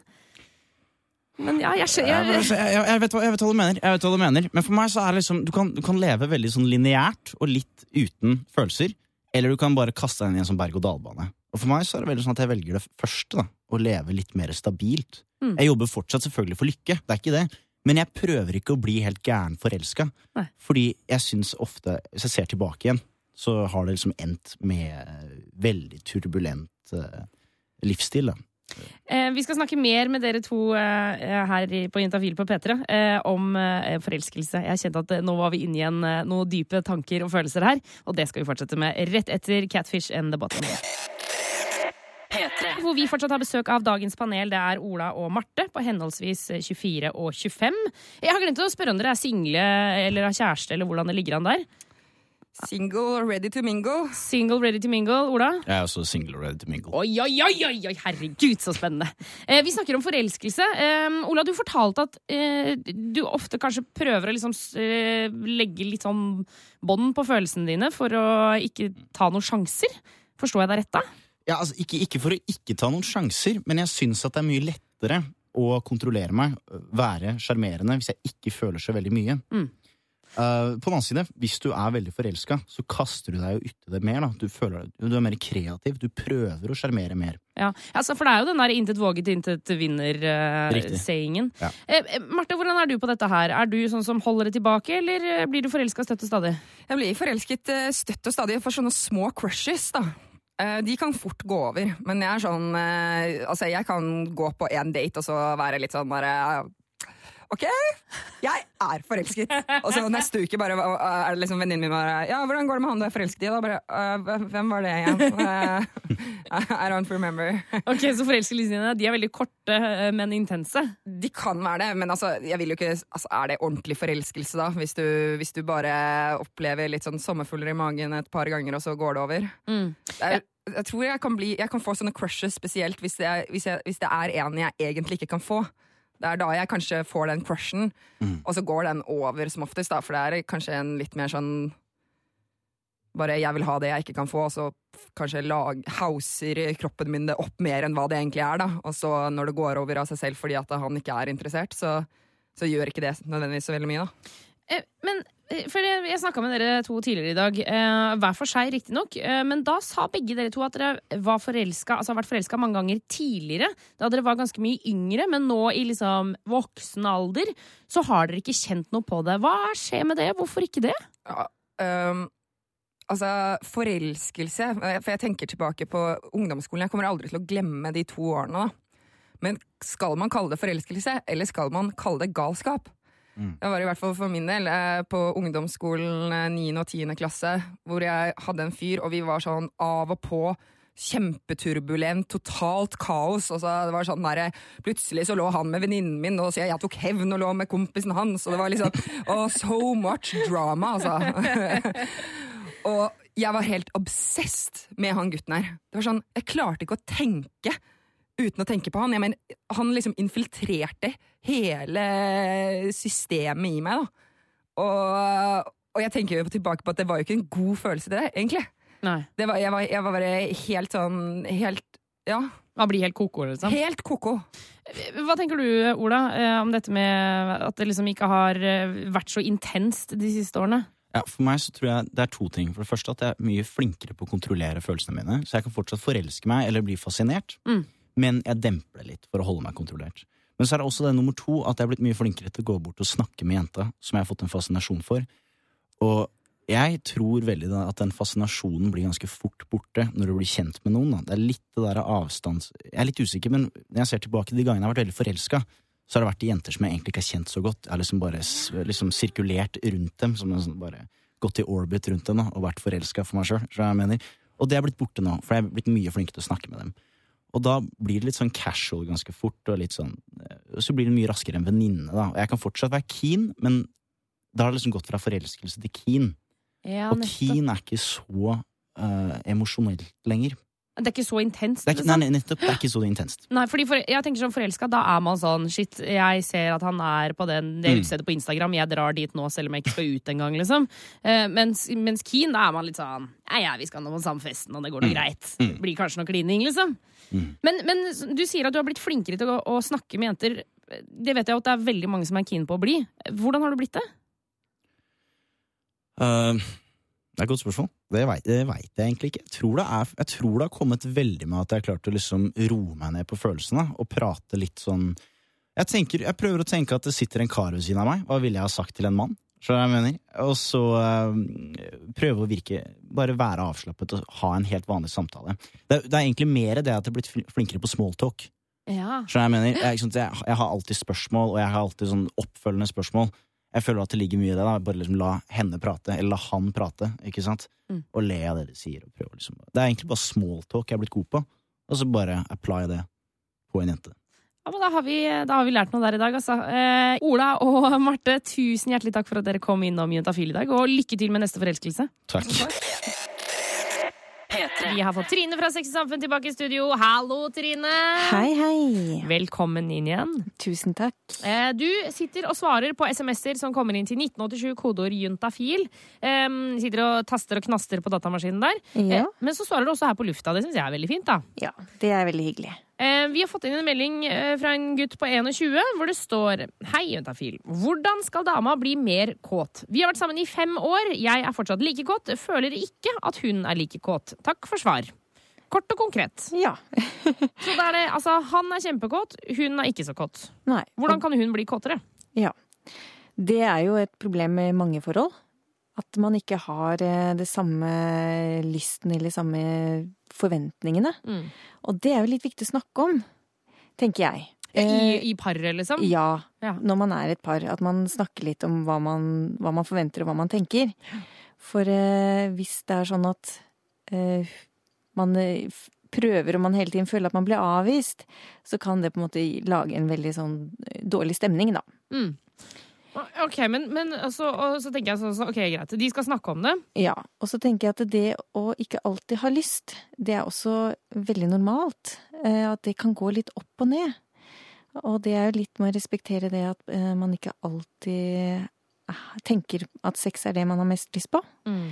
Men ja, jeg Jeg, skjønner jeg, jeg, jeg, vet, hva- jeg vet hva du mener, jeg vet hva du mener. Men for meg så er det liksom Du kan, du kan leve veldig sånn lineært og litt uten følelser. Eller du kan bare kaste deg inn i en sånn berg-og-dal-bane. Og for meg så er det veldig sånn at jeg velger det første. da Å leve litt mer stabilt. Mm. Jeg jobber fortsatt selvfølgelig for lykke, det er ikke det. Men jeg prøver ikke å bli helt gæren forelska. Fordi jeg syns ofte, hvis jeg ser tilbake igjen, så har det liksom endt med veldig turbulent uh, livsstil. da Eh, vi skal snakke mer med dere to eh, her på Jentafil på P3 eh, om eh, forelskelse. Jeg kjente at eh, nå var vi inne igjen eh, noen dype tanker og følelser her, og det skal vi fortsette med rett etter Catfish and the Bottom. Hvor vi fortsatt har besøk av dagens panel. Det er Ola og Marte på henholdsvis 24 og 25. Jeg har glemt å spørre om dere er single eller har kjæreste, eller hvordan det ligger an der. Single, ready to mingle. Single, ready to mingle. Ola? Jeg er også single ready to mingle. Oi, oi, oi, oi, oi, herregud, så spennende. Eh, vi snakker om forelskelse. Eh, Ola, du fortalte at eh, du ofte kanskje prøver å liksom, eh, legge litt sånn bånd på følelsene dine for å ikke ta noen sjanser. Forstår jeg deg rett da? Ja, altså, ikke, ikke for å ikke ta noen sjanser, men jeg syns at det er mye lettere å kontrollere meg, være sjarmerende, hvis jeg ikke føler så veldig mye. Mm. Uh, på den annen side, hvis du er veldig forelska, så kaster du deg jo uti det mer. da Du, føler, du er mer kreativ, du prøver å sjarmere mer. Ja, altså, For det er jo den der 'intet våget, intet vinner'-sayingen. Ja. Eh, eh, Marte, hvordan er du på dette her? Er du sånn som holder det tilbake, eller eh, blir du forelska støtt og stadig? Jeg blir forelsket eh, støtt og stadig for sånne små crushes, da. Eh, De kan fort gå over, men jeg er sånn eh, Altså, jeg kan gå på én date og så være litt sånn bare OK, jeg er forelsket. Og så neste uke bare, er det liksom venninnen min bare Ja, hvordan går det med han du er forelsket i? Da bare «Øh, hvem- var det igjen? *laughs* Eh, *laughs* I don't remember. Ok, Så forelskelsene de er veldig korte, eh, men intense? De kan være det, men altså, jeg vil jo ikke, altså, er det ordentlig forelskelse da? Hvis du, hvis du bare opplever litt sånn sommerfugler i magen et par ganger, og så går det over? Mm. Det er, jeg tror jeg kan, bli, jeg kan få sånne crushes spesielt hvis, jeg, hvis, jeg, hvis det er en jeg egentlig ikke kan få. Det er da jeg kanskje får den crushen, og så går den over som oftest, da, for det er kanskje en litt mer sånn bare jeg vil ha det jeg ikke kan få, og så kanskje lag, hauser kroppen min det opp mer enn hva det egentlig er. da. Og så når det går over av seg selv fordi at han ikke er interessert, så, så gjør ikke det nødvendigvis så veldig mye. da. Eh, Men eh, for jeg, jeg snakka med dere to tidligere i dag, eh, hver for seg riktignok. Eh, men da sa begge dere to at dere var forelska, altså har vært forelska mange ganger tidligere. Da dere var ganske mye yngre, men nå i liksom voksen alder så har dere ikke kjent noe på det. Hva skjer med det? Hvorfor ikke det? Ja, um altså, forelskelse For jeg tenker tilbake på ungdomsskolen. Jeg kommer aldri til å glemme de to årene. da. Men skal man kalle det forelskelse, eller skal man kalle det galskap? Det var i hvert fall for min del eh, på ungdomsskolen eh, 9. og 10. klasse, hvor jeg hadde en fyr, og vi var sånn av og på. Kjempeturbulent, totalt kaos. Og så det var sånn der, Plutselig så lå han med venninnen min, og så jeg, jeg tok hevn og lå med kompisen hans. Og det var liksom *laughs* oh, So much drama, altså. *laughs* og jeg var helt obsessed med han gutten her. Det var sånn, Jeg klarte ikke å tenke uten å tenke på han. Jeg mener, han liksom infiltrerte hele systemet i meg, da. Og, og jeg tenker jo tilbake på at det var jo ikke en god følelse, det, egentlig. Det var, jeg, var, jeg var bare helt sånn Helt Ja. Man blir helt koko, liksom? Helt koko. Hva tenker du, Ola, eh, om dette med at det liksom ikke har eh, vært så intenst de siste årene? Ja, For meg så tror jeg det er to ting. For det første at jeg er mye flinkere på å kontrollere følelsene mine. Så jeg kan fortsatt forelske meg eller bli fascinert, Mm. Men jeg demper det litt for å holde meg kontrollert. Men så er det også det nummer to at jeg er blitt mye flinkere til å gå bort og snakke med jenta som jeg har fått en fascinasjon for. Og jeg tror veldig at den fascinasjonen blir ganske fort borte når du blir kjent med noen. Da. Det er litt det der avstands... Jeg er litt usikker, men når jeg ser tilbake de gangene jeg har vært veldig forelska, så har det vært de jenter som jeg egentlig ikke har kjent så godt. Jeg har liksom bare liksom sirkulert rundt dem, som sånn bare gått i orbit rundt dem da, og vært forelska for meg sjøl. Og det er blitt borte nå, for jeg er blitt mye flinkere til å snakke med dem. Og da blir det litt sånn casual ganske fort, og litt sånn eh, Så blir det mye raskere enn venninne, da. Og jeg kan fortsatt være keen, men da har det liksom gått fra forelskelse til keen. Ja, og keen er ikke så uh, emosjonelt lenger. Det er ikke så intenst, Det er ikke, liksom? nei, nettopp, det er ikke så intenst. Nei, fordi for, jeg tenker som forelska, da er man sånn Shit, jeg ser at han er på den, det Mm. utstedet på Instagram, jeg drar dit nå selv om jeg ikke skal ut engang, liksom. Uh, mens, mens Keen, da er man litt sånn Ja, ja, vi skal nå på samme festen, og det går nå Mm. greit. Det Blir kanskje noe klining, liksom. Mm. Men, men du sier at du har blitt flinkere til å, å snakke med jenter. Det vet jeg at det er veldig mange som er keen på å bli. Hvordan har du blitt det? Uh, det er et godt spørsmål. Det veit vet jeg egentlig ikke. Jeg tror, det er, jeg tror det har kommet veldig med at jeg har klart å liksom roe meg ned på følelsene og prate litt sånn jeg, tenker, jeg prøver å tenke at det sitter en kar ved siden av meg. Hva ville jeg ha sagt til en mann? Skjønner jeg mener? Og så øh, prøve å virke Bare være avslappet og ha en helt vanlig samtale. Det, det er egentlig mer det at jeg er blitt flinkere på smalltalk. Ja. Skjønner jeg mener? Jeg, jeg, jeg har alltid spørsmål, og jeg har alltid sånn oppfølgende spørsmål. Jeg føler at det ligger mye i det. da Bare liksom la henne prate, eller la han prate. Ikke sant? Mm. Og le av det de sier. Og prøve, liksom. Det er egentlig bare smalltalk jeg er blitt god på. Og så bare apply det på en jente. Ja, men da har, vi, da har vi lært noe der i dag, altså. Eh, Ola og *laughs* Marte, tusen hjertelig takk for at dere kom innom Juntafil i dag, og lykke til med neste forelskelse. Takk. Vi har fått Trine fra Sex Samfunn tilbake i studio. Hallo, Trine! Hei, hei. Velkommen inn igjen. Tusen takk. Eh, Du sitter og svarer på SMS-er som kommer inn til 1987, kodeord juntafil. Sitter og taster og knaster på datamaskinen der. Ja. Eh, Men så svarer du også her på lufta. Det syns jeg er veldig fint, da. Ja, det er veldig hyggelig. Eh, Vi har fått inn en melding eh, fra en gutt på 21 hvor det står Hei, juntafil. Hvordan skal dama bli mer kåt? Vi har vært sammen i fem år. Jeg er fortsatt like kåt. Føler ikke at hun er like kåt. Takk for svar. Kort og konkret. Ja. *laughs* så da er det, altså, han er kjempekåt, hun er ikke så kåt. Nei. Hvordan kan hun bli kåtere? Ja. Det er jo et problem med mange forhold. At man ikke har eh, det samme lysten eller samme forventningene. Mm. Og det er jo litt viktig å snakke om, tenker jeg. I, Eh, I paret, liksom? Ja, Ja. når man er et par. At man snakker litt om hva man, hva man forventer og hva man tenker. For eh, hvis det er sånn at eh, man eh, prøver og man hele tiden føler at man blir avvist, så kan det på en måte lage en veldig sånn eh, dårlig stemning, da. Mm. Ok, men, men så, og så tenker jeg sånn, så, ok, greit, de skal snakke om det. Ja, og så tenker jeg at det å ikke alltid ha lyst, det er også veldig normalt. Eh, At det kan gå litt opp og ned. Og det er jo litt med å respektere det at eh, man ikke alltid eh, tenker at sex er det man har mest lyst på. Mm.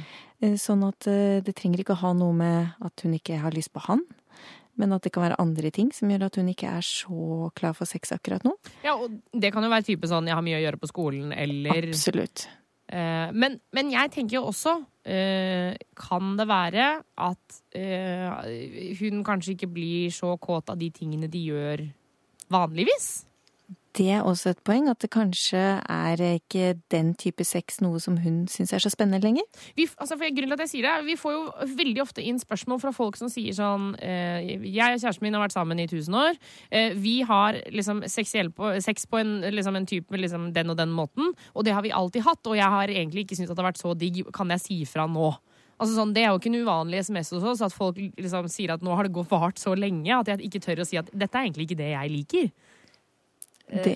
Sånn at det trenger ikke å ha noe med at hun ikke har lyst på han, men at det kan være andre ting som gjør at hun ikke er så klar for sex akkurat nå. Ja, og det kan jo være type sånn, jeg har mye å gjøre på skolen, eller... Absolutt. Eh, men, men jeg tenker jo også, eh, kan det være at eh, hun kanskje ikke blir så kåt av de tingene de gjør vanligvis? Det er også et poeng, at det kanskje er ikke den type sex noe som hun syns er så spennende lenger. Vi, altså for grunnen til at jeg sier det, vi får jo veldig ofte inn spørsmål fra folk som sier sånn eh, Jeg og kjæresten min har vært sammen i 1000 år. Eh, vi har liksom på, sex på en, liksom en type liksom den og den måten, og det har vi alltid hatt. Og jeg har egentlig ikke syntes at det har vært så digg. Kan jeg si fra nå? Altså sånn, det er jo ikke en uvanlig SMS hos oss at folk liksom sier at nå har det gått vart så lenge at jeg ikke tør å si at dette er egentlig ikke det jeg liker. Det,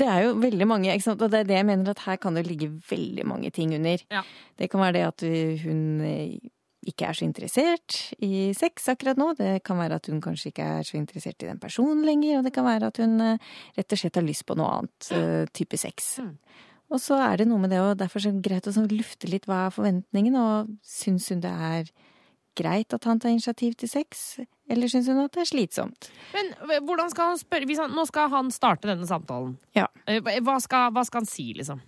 det er jo veldig mange, ikke sant? og det er det jeg mener at her kan det ligge veldig mange ting under. Ja. Det kan være det at hun eh, ikke er så interessert i sex akkurat nå. Det kan være at hun kanskje ikke er så interessert i den personen lenger, og det kan være at hun eh, rett og slett har lyst på noe annet eh, type sex. Og så er det noe med det, og derfor er det greit å sånn lufte litt hva er forventningen, og syns hun det er greit at han tar initiativ til sex, eller syns hun at det er slitsomt? Men hvordan skal han spørre han, Nå skal han starte denne samtalen. Ja. Eh, Hva skal, hva skal han si, liksom?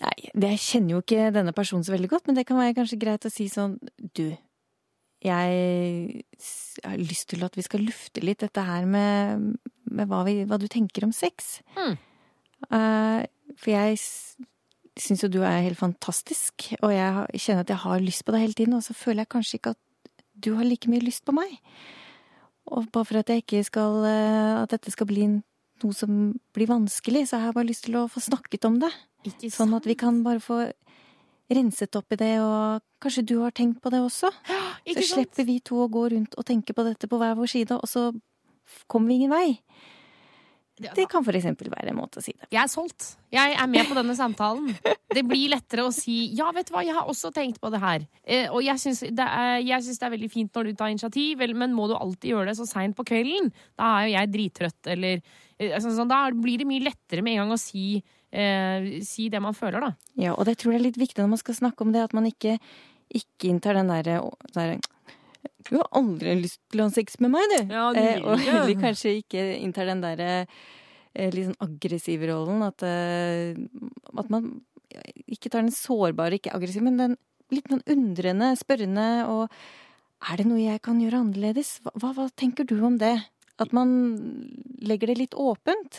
Nei, det, jeg kjenner jo ikke denne personen så veldig godt, men det kan være kanskje greit å si sånn Du, jeg har lyst til at vi skal lufte litt dette her med, med hva, vi, hva du tenker om sex. Mm. Uh, for jeg syns jo du er helt fantastisk, og jeg kjenner at jeg har lyst på deg hele tiden, og så føler jeg kanskje ikke at du har like mye lyst på meg. Og bare for at jeg ikke skal eh, At dette skal bli noe som blir vanskelig, så har jeg bare lyst til å få snakket om det. Sånn at vi kan bare få renset opp i det, og kanskje du har tenkt på det også? ikke så slipper vi to å gå rundt og tenke på dette på hver vår side, og så kommer vi ingen vei. Det kan eksempel være en måte å si det. Jeg er solgt. Jeg er med på denne samtalen. Det blir lettere å si ja, vet du hva, jeg har også tenkt på det her. Eh, og jeg syns det, det er veldig fint når du tar initiativ, men må du alltid gjøre det så seint på kvelden? Da er jo jeg drittrøtt, eller eh, altså, sånn, Da blir det mye lettere med en gang å si, eh, si det man føler, da. Ja, og det tror jeg er litt viktig når man skal snakke om det, at man ikke, ikke inntar den derre der, Du har aldri lyst til å ha sex med meg, du! Ja, du eh, og heller kanskje ikke inntar den derre eh, litt sånn aggressive rollen. At, eh, at man ikke tar den sårbare, ikke aggressive, men den litt sånn undrende, spørrende og Er det noe jeg kan gjøre annerledes? Hva, hva, hva tenker du om det? At man legger det litt åpent.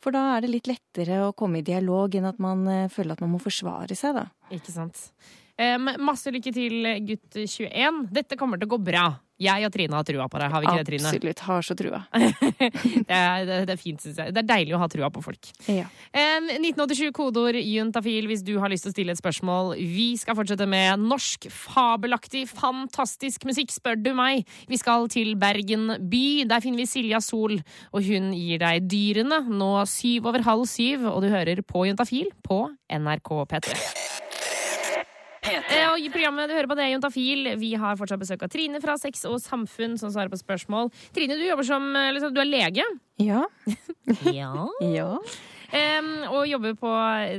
For da er det litt lettere å komme i dialog enn at man eh, føler at man må forsvare seg, da. Ikke sant. Em, masse lykke til, gutt 21. Dette kommer til å gå bra. Jeg og Trine har trua på deg, har vi ikke det, Trine? Absolutt. Har så trua. *laughs* det, er, det, det er fint, syns jeg. Det er deilig å ha trua på folk. Ja. Um, 1987 kodeord juntafil hvis du har lyst til å stille et spørsmål. Vi skal fortsette med norsk, fabelaktig, fantastisk musikk, spør du meg. Vi skal til Bergen by. Der finner vi Silja Sol, og hun gir deg Dyrene nå syv over halv syv, og du hører på Juntafil på NRK P3. Eh, Og i programmet du hører på det er Jontafil. Vi har fortsatt besøk av Trine fra Sex og Samfunn, som svarer på spørsmål. Trine, du jobber som eh, liksom, Du er lege? Ja. *laughs* ja. ja. Um, og jobber på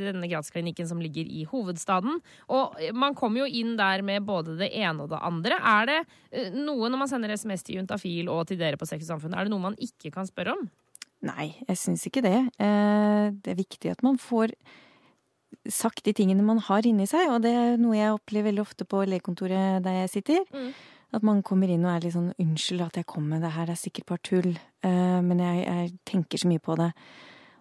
denne gradsklinikken som ligger i hovedstaden. Og man kommer jo inn der med både det ene og det andre. Er det uh, noe når man sender SMS til Juntafil og til dere på Sex og Samfunn, er det noe man ikke kan spørre om? Nei, jeg syns ikke det. Uh, Det er viktig at man får sagt de tingene man har inni seg, og det er noe jeg opplever veldig ofte på legekontoret der jeg sitter. Mm. At man kommer inn og er litt sånn 'unnskyld at jeg kom med det her det er sikkert bare tull', uh, men jeg, jeg tenker så mye på det.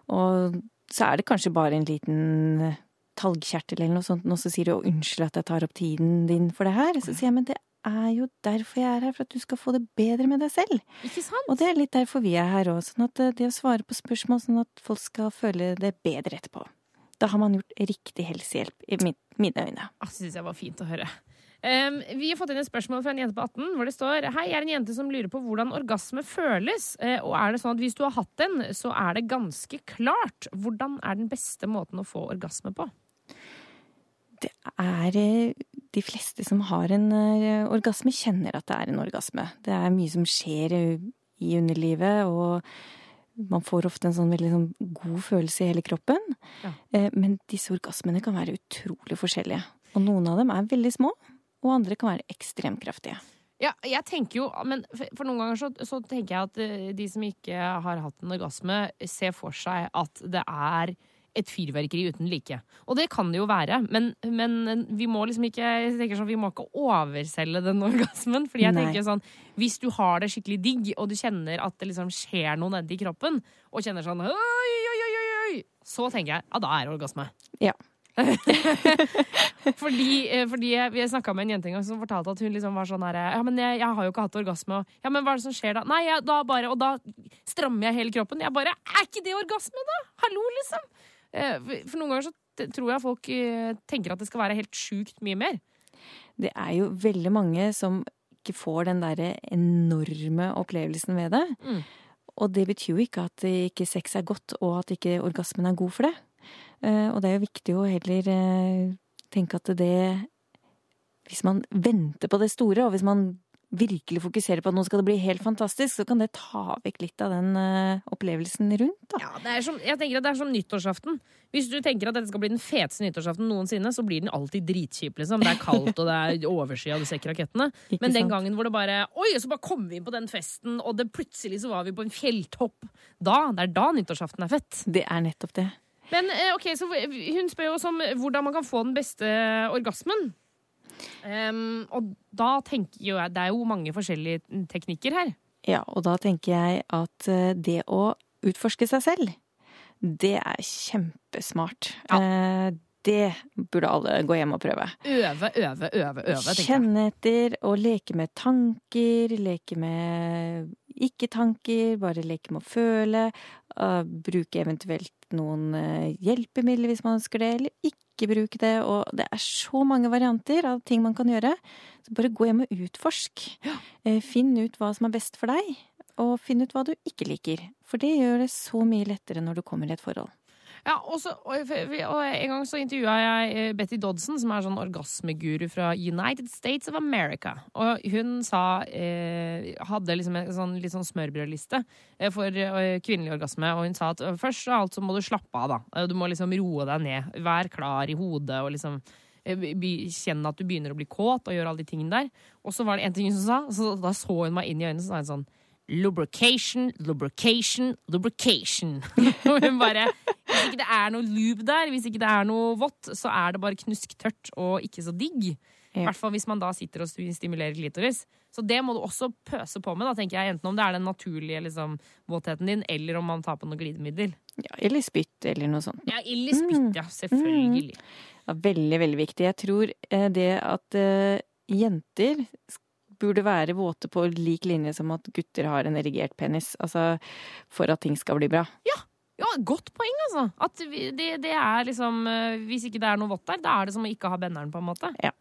Og så er det kanskje bare en liten talgkjertel eller noe sånt, og så sier du 'unnskyld at jeg tar opp tiden din for det her'. Så sier jeg 'men det er jo derfor jeg er her, for at du skal få det bedre med deg selv'. Ikke sant? Og det er litt derfor vi er her òg, sånn at eh, det å svare på spørsmål sånn at folk skal føle det bedre etterpå. Da har man gjort riktig helsehjelp, i mine øyne. Det synes jeg var fint å høre. Um, vi har fått inn et spørsmål fra en jente på 18 hvor det står Hei, jeg er en jente som lurer på hvordan orgasme føles. Eh, og er det sånn at hvis du har hatt den, så er det ganske klart. Hvordan er den beste måten å få orgasme på? Det er eh, De fleste som har en eh, orgasme, kjenner at det er en orgasme. Det er mye som skjer i underlivet, og man får ofte en sånn veldig sånn god følelse i hele kroppen. Ja. Eh, Men disse orgasmene kan være utrolig forskjellige. Og noen av dem er veldig små, og andre kan være ekstremt kraftige. Ja, jeg tenker jo, men for noen ganger så, så tenker jeg at eh, de som ikke har hatt en orgasme, ser for seg at det er et fyrverkeri uten like. Og det kan det jo være, men, men vi må liksom ikke sånn, vi må ikke overselge den *laughs* orgasmen. Fordi jeg Nei. tenker sånn, hvis du har det skikkelig digg, og du kjenner at det liksom skjer noe nedi kroppen, og kjenner sånn oi, oi, oi, oi, oi, så tenker jeg ja, da er det orgasme. Ja. *laughs* fordi, eh, fordi jeg, jeg snakka med en jente en gang som fortalte at hun liksom var sånn her Ja, men jeg, jeg har jo ikke hatt orgasme. Og, ja, men hva er det som skjer da? Nei, jeg, da bare Og da strammer jeg hele kroppen. Jeg bare Er ikke det orgasme, da? Hallo, liksom. Eh, For, noen ganger så tror jeg folk eh, tenker at det skal være helt sjukt mye mer. Det er jo veldig mange som ikke får den derre enorme opplevelsen ved det. Mm. Og det betyr jo ikke at ikke sex er godt, og at ikke orgasmen er god for det. Eh, Og det er jo viktig å heller tenke at det Hvis man venter på det store, og hvis man virkelig fokuserer på at nå skal det bli helt fantastisk, så kan det ta vekk litt av den uh, opplevelsen rundt. Da. Ja, det er som, jeg tenker at det er som nyttårsaften. Hvis du tenker at dette skal bli den feteste nyttårsaften noensinne, så blir den alltid dritkjip. liksom. Det er kaldt, og det er overskya, du ser ikke rakettene. Ikke Men den sant? gangen hvor det bare Oi, så bare kom vi inn på den festen, og det plutselig så var vi på en fjelltopp. Da, Det er da nyttårsaften er fett. Det er nettopp det. Men eh, ok, så hun spør jo oss om hvordan man kan få den beste orgasmen. Em, og da tenker jo jeg Det er jo mange forskjellige teknikker her. Ja, og da tenker jeg at eh, det å utforske seg selv, det er kjempesmart. Eh, Det burde alle gå hjem og prøve. Øve, øve, øve, øve. Kjenne etter og leke med tanker, leke med ikke-tanker, bare leke med å føle. eh, bruke eventuelt noen hjelpemidler hvis man ønsker det, eller ikke bruke det. Og det er så mange varianter av ting man kan gjøre. Så bare gå hjem og utforsk. Ja. Finn ut hva som er best for deg, og finn ut hva du ikke liker. For det gjør det så mye lettere når du kommer i et forhold. Ja, og, så, og, og En gang så intervjua jeg eh, Betty Dodson, som er sånn orgasmeguru fra United States of America. Og hun sa eh, hadde liksom en sånn, litt sånn smørbrødliste eh, for eh, kvinnelig orgasme. Og hun sa at først av alt så må du slappe av, da. Du må liksom roe deg ned. Vær klar i hodet og liksom Kjenne at du begynner å bli kåt og gjøre alle de tingene der. Og så var det en ting hun sa, så da så hun meg inn i øynene og sa sånn Lubrication, lubrication, lubrication. Og *laughs* hun bare Hvis ikke det er noe lube der, hvis ikke det er noe vått, så er det bare knusktørt og ikke så digg. I hvert fall hvis man da sitter og stimulerer klitoris. Så det må du også pøse på med, da, tenker jeg. Enten om det er den naturlige liksom, våtheten din, eller om man tar på noe glidemiddel. Ja, eller spytt, eller noe sånt. Ja, eller spytt, ja. Selvfølgelig. Ja, veldig, veldig viktig. Jeg tror eh, det at eh, jenter burde være våte på lik linje som at gutter har en erigert penis. Altså for at ting skal bli bra. Ja, godt poeng, altså. At vi, det, det er liksom eh, Hvis ikke det er noe vått der, da er det som å ikke ha benderen, på en måte. Ja.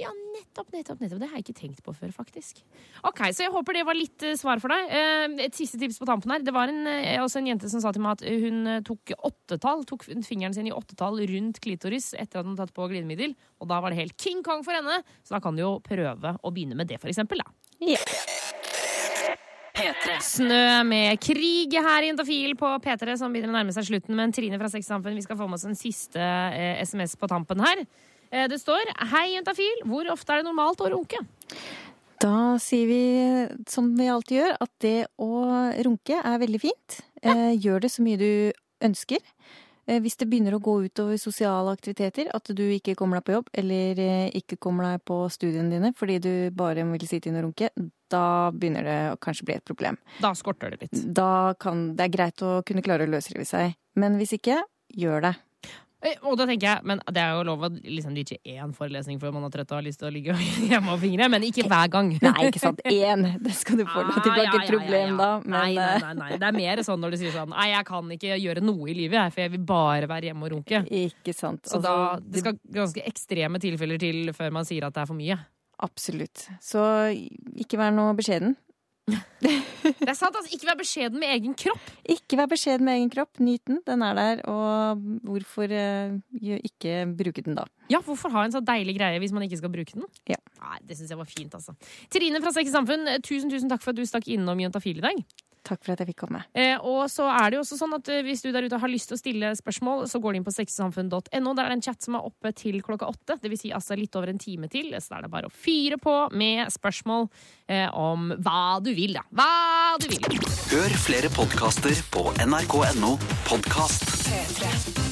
Ja, nettopp, nettopp, nettopp. Det har jeg ikke tenkt på før, faktisk. Ok, Så jeg håper det var litt eh, svar for deg. Eh, et siste tips på tampen her. Det var en, eh, også en jente som sa til meg at hun tok åttetall, tok fingeren sin i åttetall rundt klitoris etter at hun tatt på glidemiddel. Og da var det helt King Kong for henne. Så da kan du jo prøve å begynne med det, for eksempel. Da. Snø med krig her i Intafil på P3, som begynner å nærme seg slutten. Men Trine fra Sexsamfunn, vi skal få med oss en siste eh, SMS på tampen her. Eh, det står 'Hei, Juntafil. Hvor ofte er det normalt å runke?' Da sier vi, som vi alltid gjør, at det å runke er veldig fint. Ja. gjør det så mye du ønsker. Eh, hvis det begynner å gå utover sosiale aktiviteter, at du ikke kommer deg på jobb, eller eh, ikke kommer deg på studiene dine fordi du bare vil sitte inne og runke, da begynner det å kanskje bli et problem. Da skorter det litt. Da kan det er greit å kunne klare å løsrive seg. Men hvis ikke, gjør det. Eh, Og da tenker jeg, men Det er jo lov å liksom, ikke én forelesning før man er trøtt og har lyst til å ligge *laughs* hjemme og fingre, men ikke hver gang. Nei, ikke sant. Én. Det skal du få lov til. Det er ikke et problem da. Men Nei, nei, eh, nei, nei. Det er mer sånn når du sier sånn Nei, jeg kan ikke gjøre noe i livet, jeg, for jeg vil bare være hjemme og runke. Ikke sant. Så da, det skal ganske ekstreme tilfeller til før man sier at det er for mye. Absolutt. Så ikke vær noe beskjeden. Det er sant, altså. Ikke vær beskjeden med egen kropp. Ikke vær beskjeden med egen kropp. Nyt den. Den er der. Og hvorfor eh, ikke bruke den da? Ja, hvorfor ha en så deilig greie hvis man ikke skal bruke den? Ja. Nei, Det syns jeg var fint, altså. Trine fra Sex Samfunn, tusen tusen takk for at du stakk innom Juntafil i dag. Takk for at jeg fikk komme. Eh, og så er det jo også sånn at eh, Hvis du der ute har lyst til å stille spørsmål, så går du inn på sexysamfunn.no. Der er det en chat som er oppe til klokka åtte. Det vil si altså litt over en time til. Så er det bare å fyre på med spørsmål eh, om hva du vil, da. Hva du vil. Hør flere podkaster på nrk.no podkast. P3.